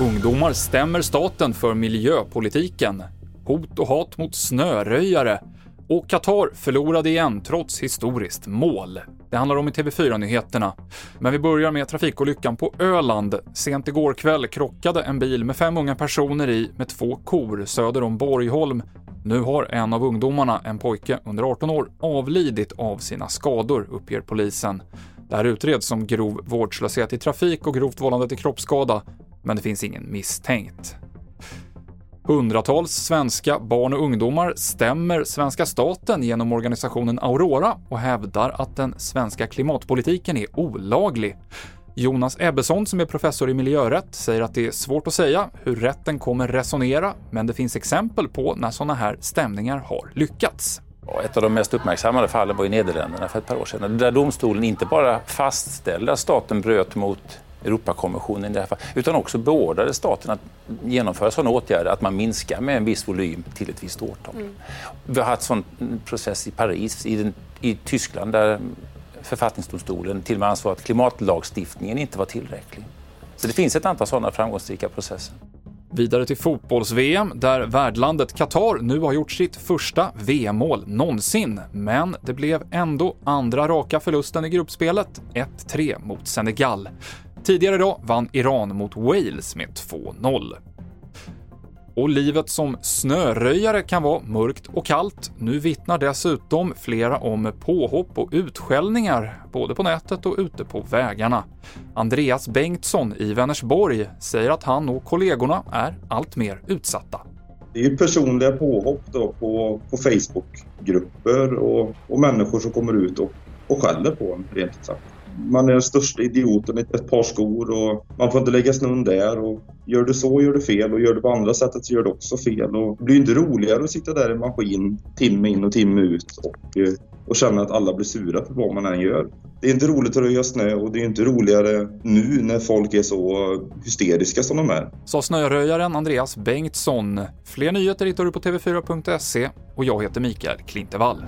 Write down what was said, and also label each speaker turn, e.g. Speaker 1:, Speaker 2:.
Speaker 1: Ungdomar stämmer staten för miljöpolitiken. Hot och hat mot snöröjare. Och Qatar förlorade igen trots historiskt mål. Det handlar om i TV4-nyheterna. Men vi börjar med trafikolyckan på Öland. Sent igår kväll krockade en bil med fem unga personer i med två kor söder om Borgholm. Nu har en av ungdomarna, en pojke under 18 år, avlidit av sina skador, uppger polisen. Det här utreds som grov vårdslöshet i trafik och grovt vållande till kroppsskada, men det finns ingen misstänkt. Hundratals svenska barn och ungdomar stämmer svenska staten genom organisationen Aurora och hävdar att den svenska klimatpolitiken är olaglig. Jonas Ebbesson, som är professor i miljörätt, säger att det är svårt att säga hur rätten kommer resonera, men det finns exempel på när sådana här stämningar har lyckats.
Speaker 2: Ett av de mest uppmärksammade fallen var i Nederländerna för ett par år sedan, där domstolen inte bara fastställde att staten bröt mot Europakonventionen i det här fallet, utan också beordrade staten att genomföra sådana åtgärder att man minskar med en viss volym till ett visst årtal. Mm. Vi har haft sån process i Paris, i, den, i Tyskland, där författningsdomstolen till och med ansåg att klimatlagstiftningen inte var tillräcklig. Så det finns ett antal sådana framgångsrika processer.
Speaker 1: Vidare till fotbolls-VM, där värdlandet Qatar nu har gjort sitt första VM-mål någonsin. Men det blev ändå andra raka förlusten i gruppspelet, 1-3 mot Senegal. Tidigare idag vann Iran mot Wales med 2-0. Och livet som snöröjare kan vara mörkt och kallt. Nu vittnar dessutom flera om påhopp och utskällningar, både på nätet och ute på vägarna. Andreas Bengtsson i Vänersborg säger att han och kollegorna är allt mer utsatta.
Speaker 3: Det är ju personliga påhopp då på, på Facebookgrupper och, och människor som kommer ut och, och skäller på en, rent ut sagt man är den största idioten i ett par skor och man får inte lägga snön där. Och gör du så gör du fel och gör du på andra sättet så gör du också fel. Och det blir inte roligare att sitta där i maskin timme in och timme ut och, eh, och känna att alla blir sura för vad man än gör. Det är inte roligt att röja snö och det är inte roligare nu när folk är så hysteriska som de är.
Speaker 1: Sa snöröjaren Andreas Bengtsson. Fler nyheter hittar du på tv4.se och jag heter Mikael Klintevall.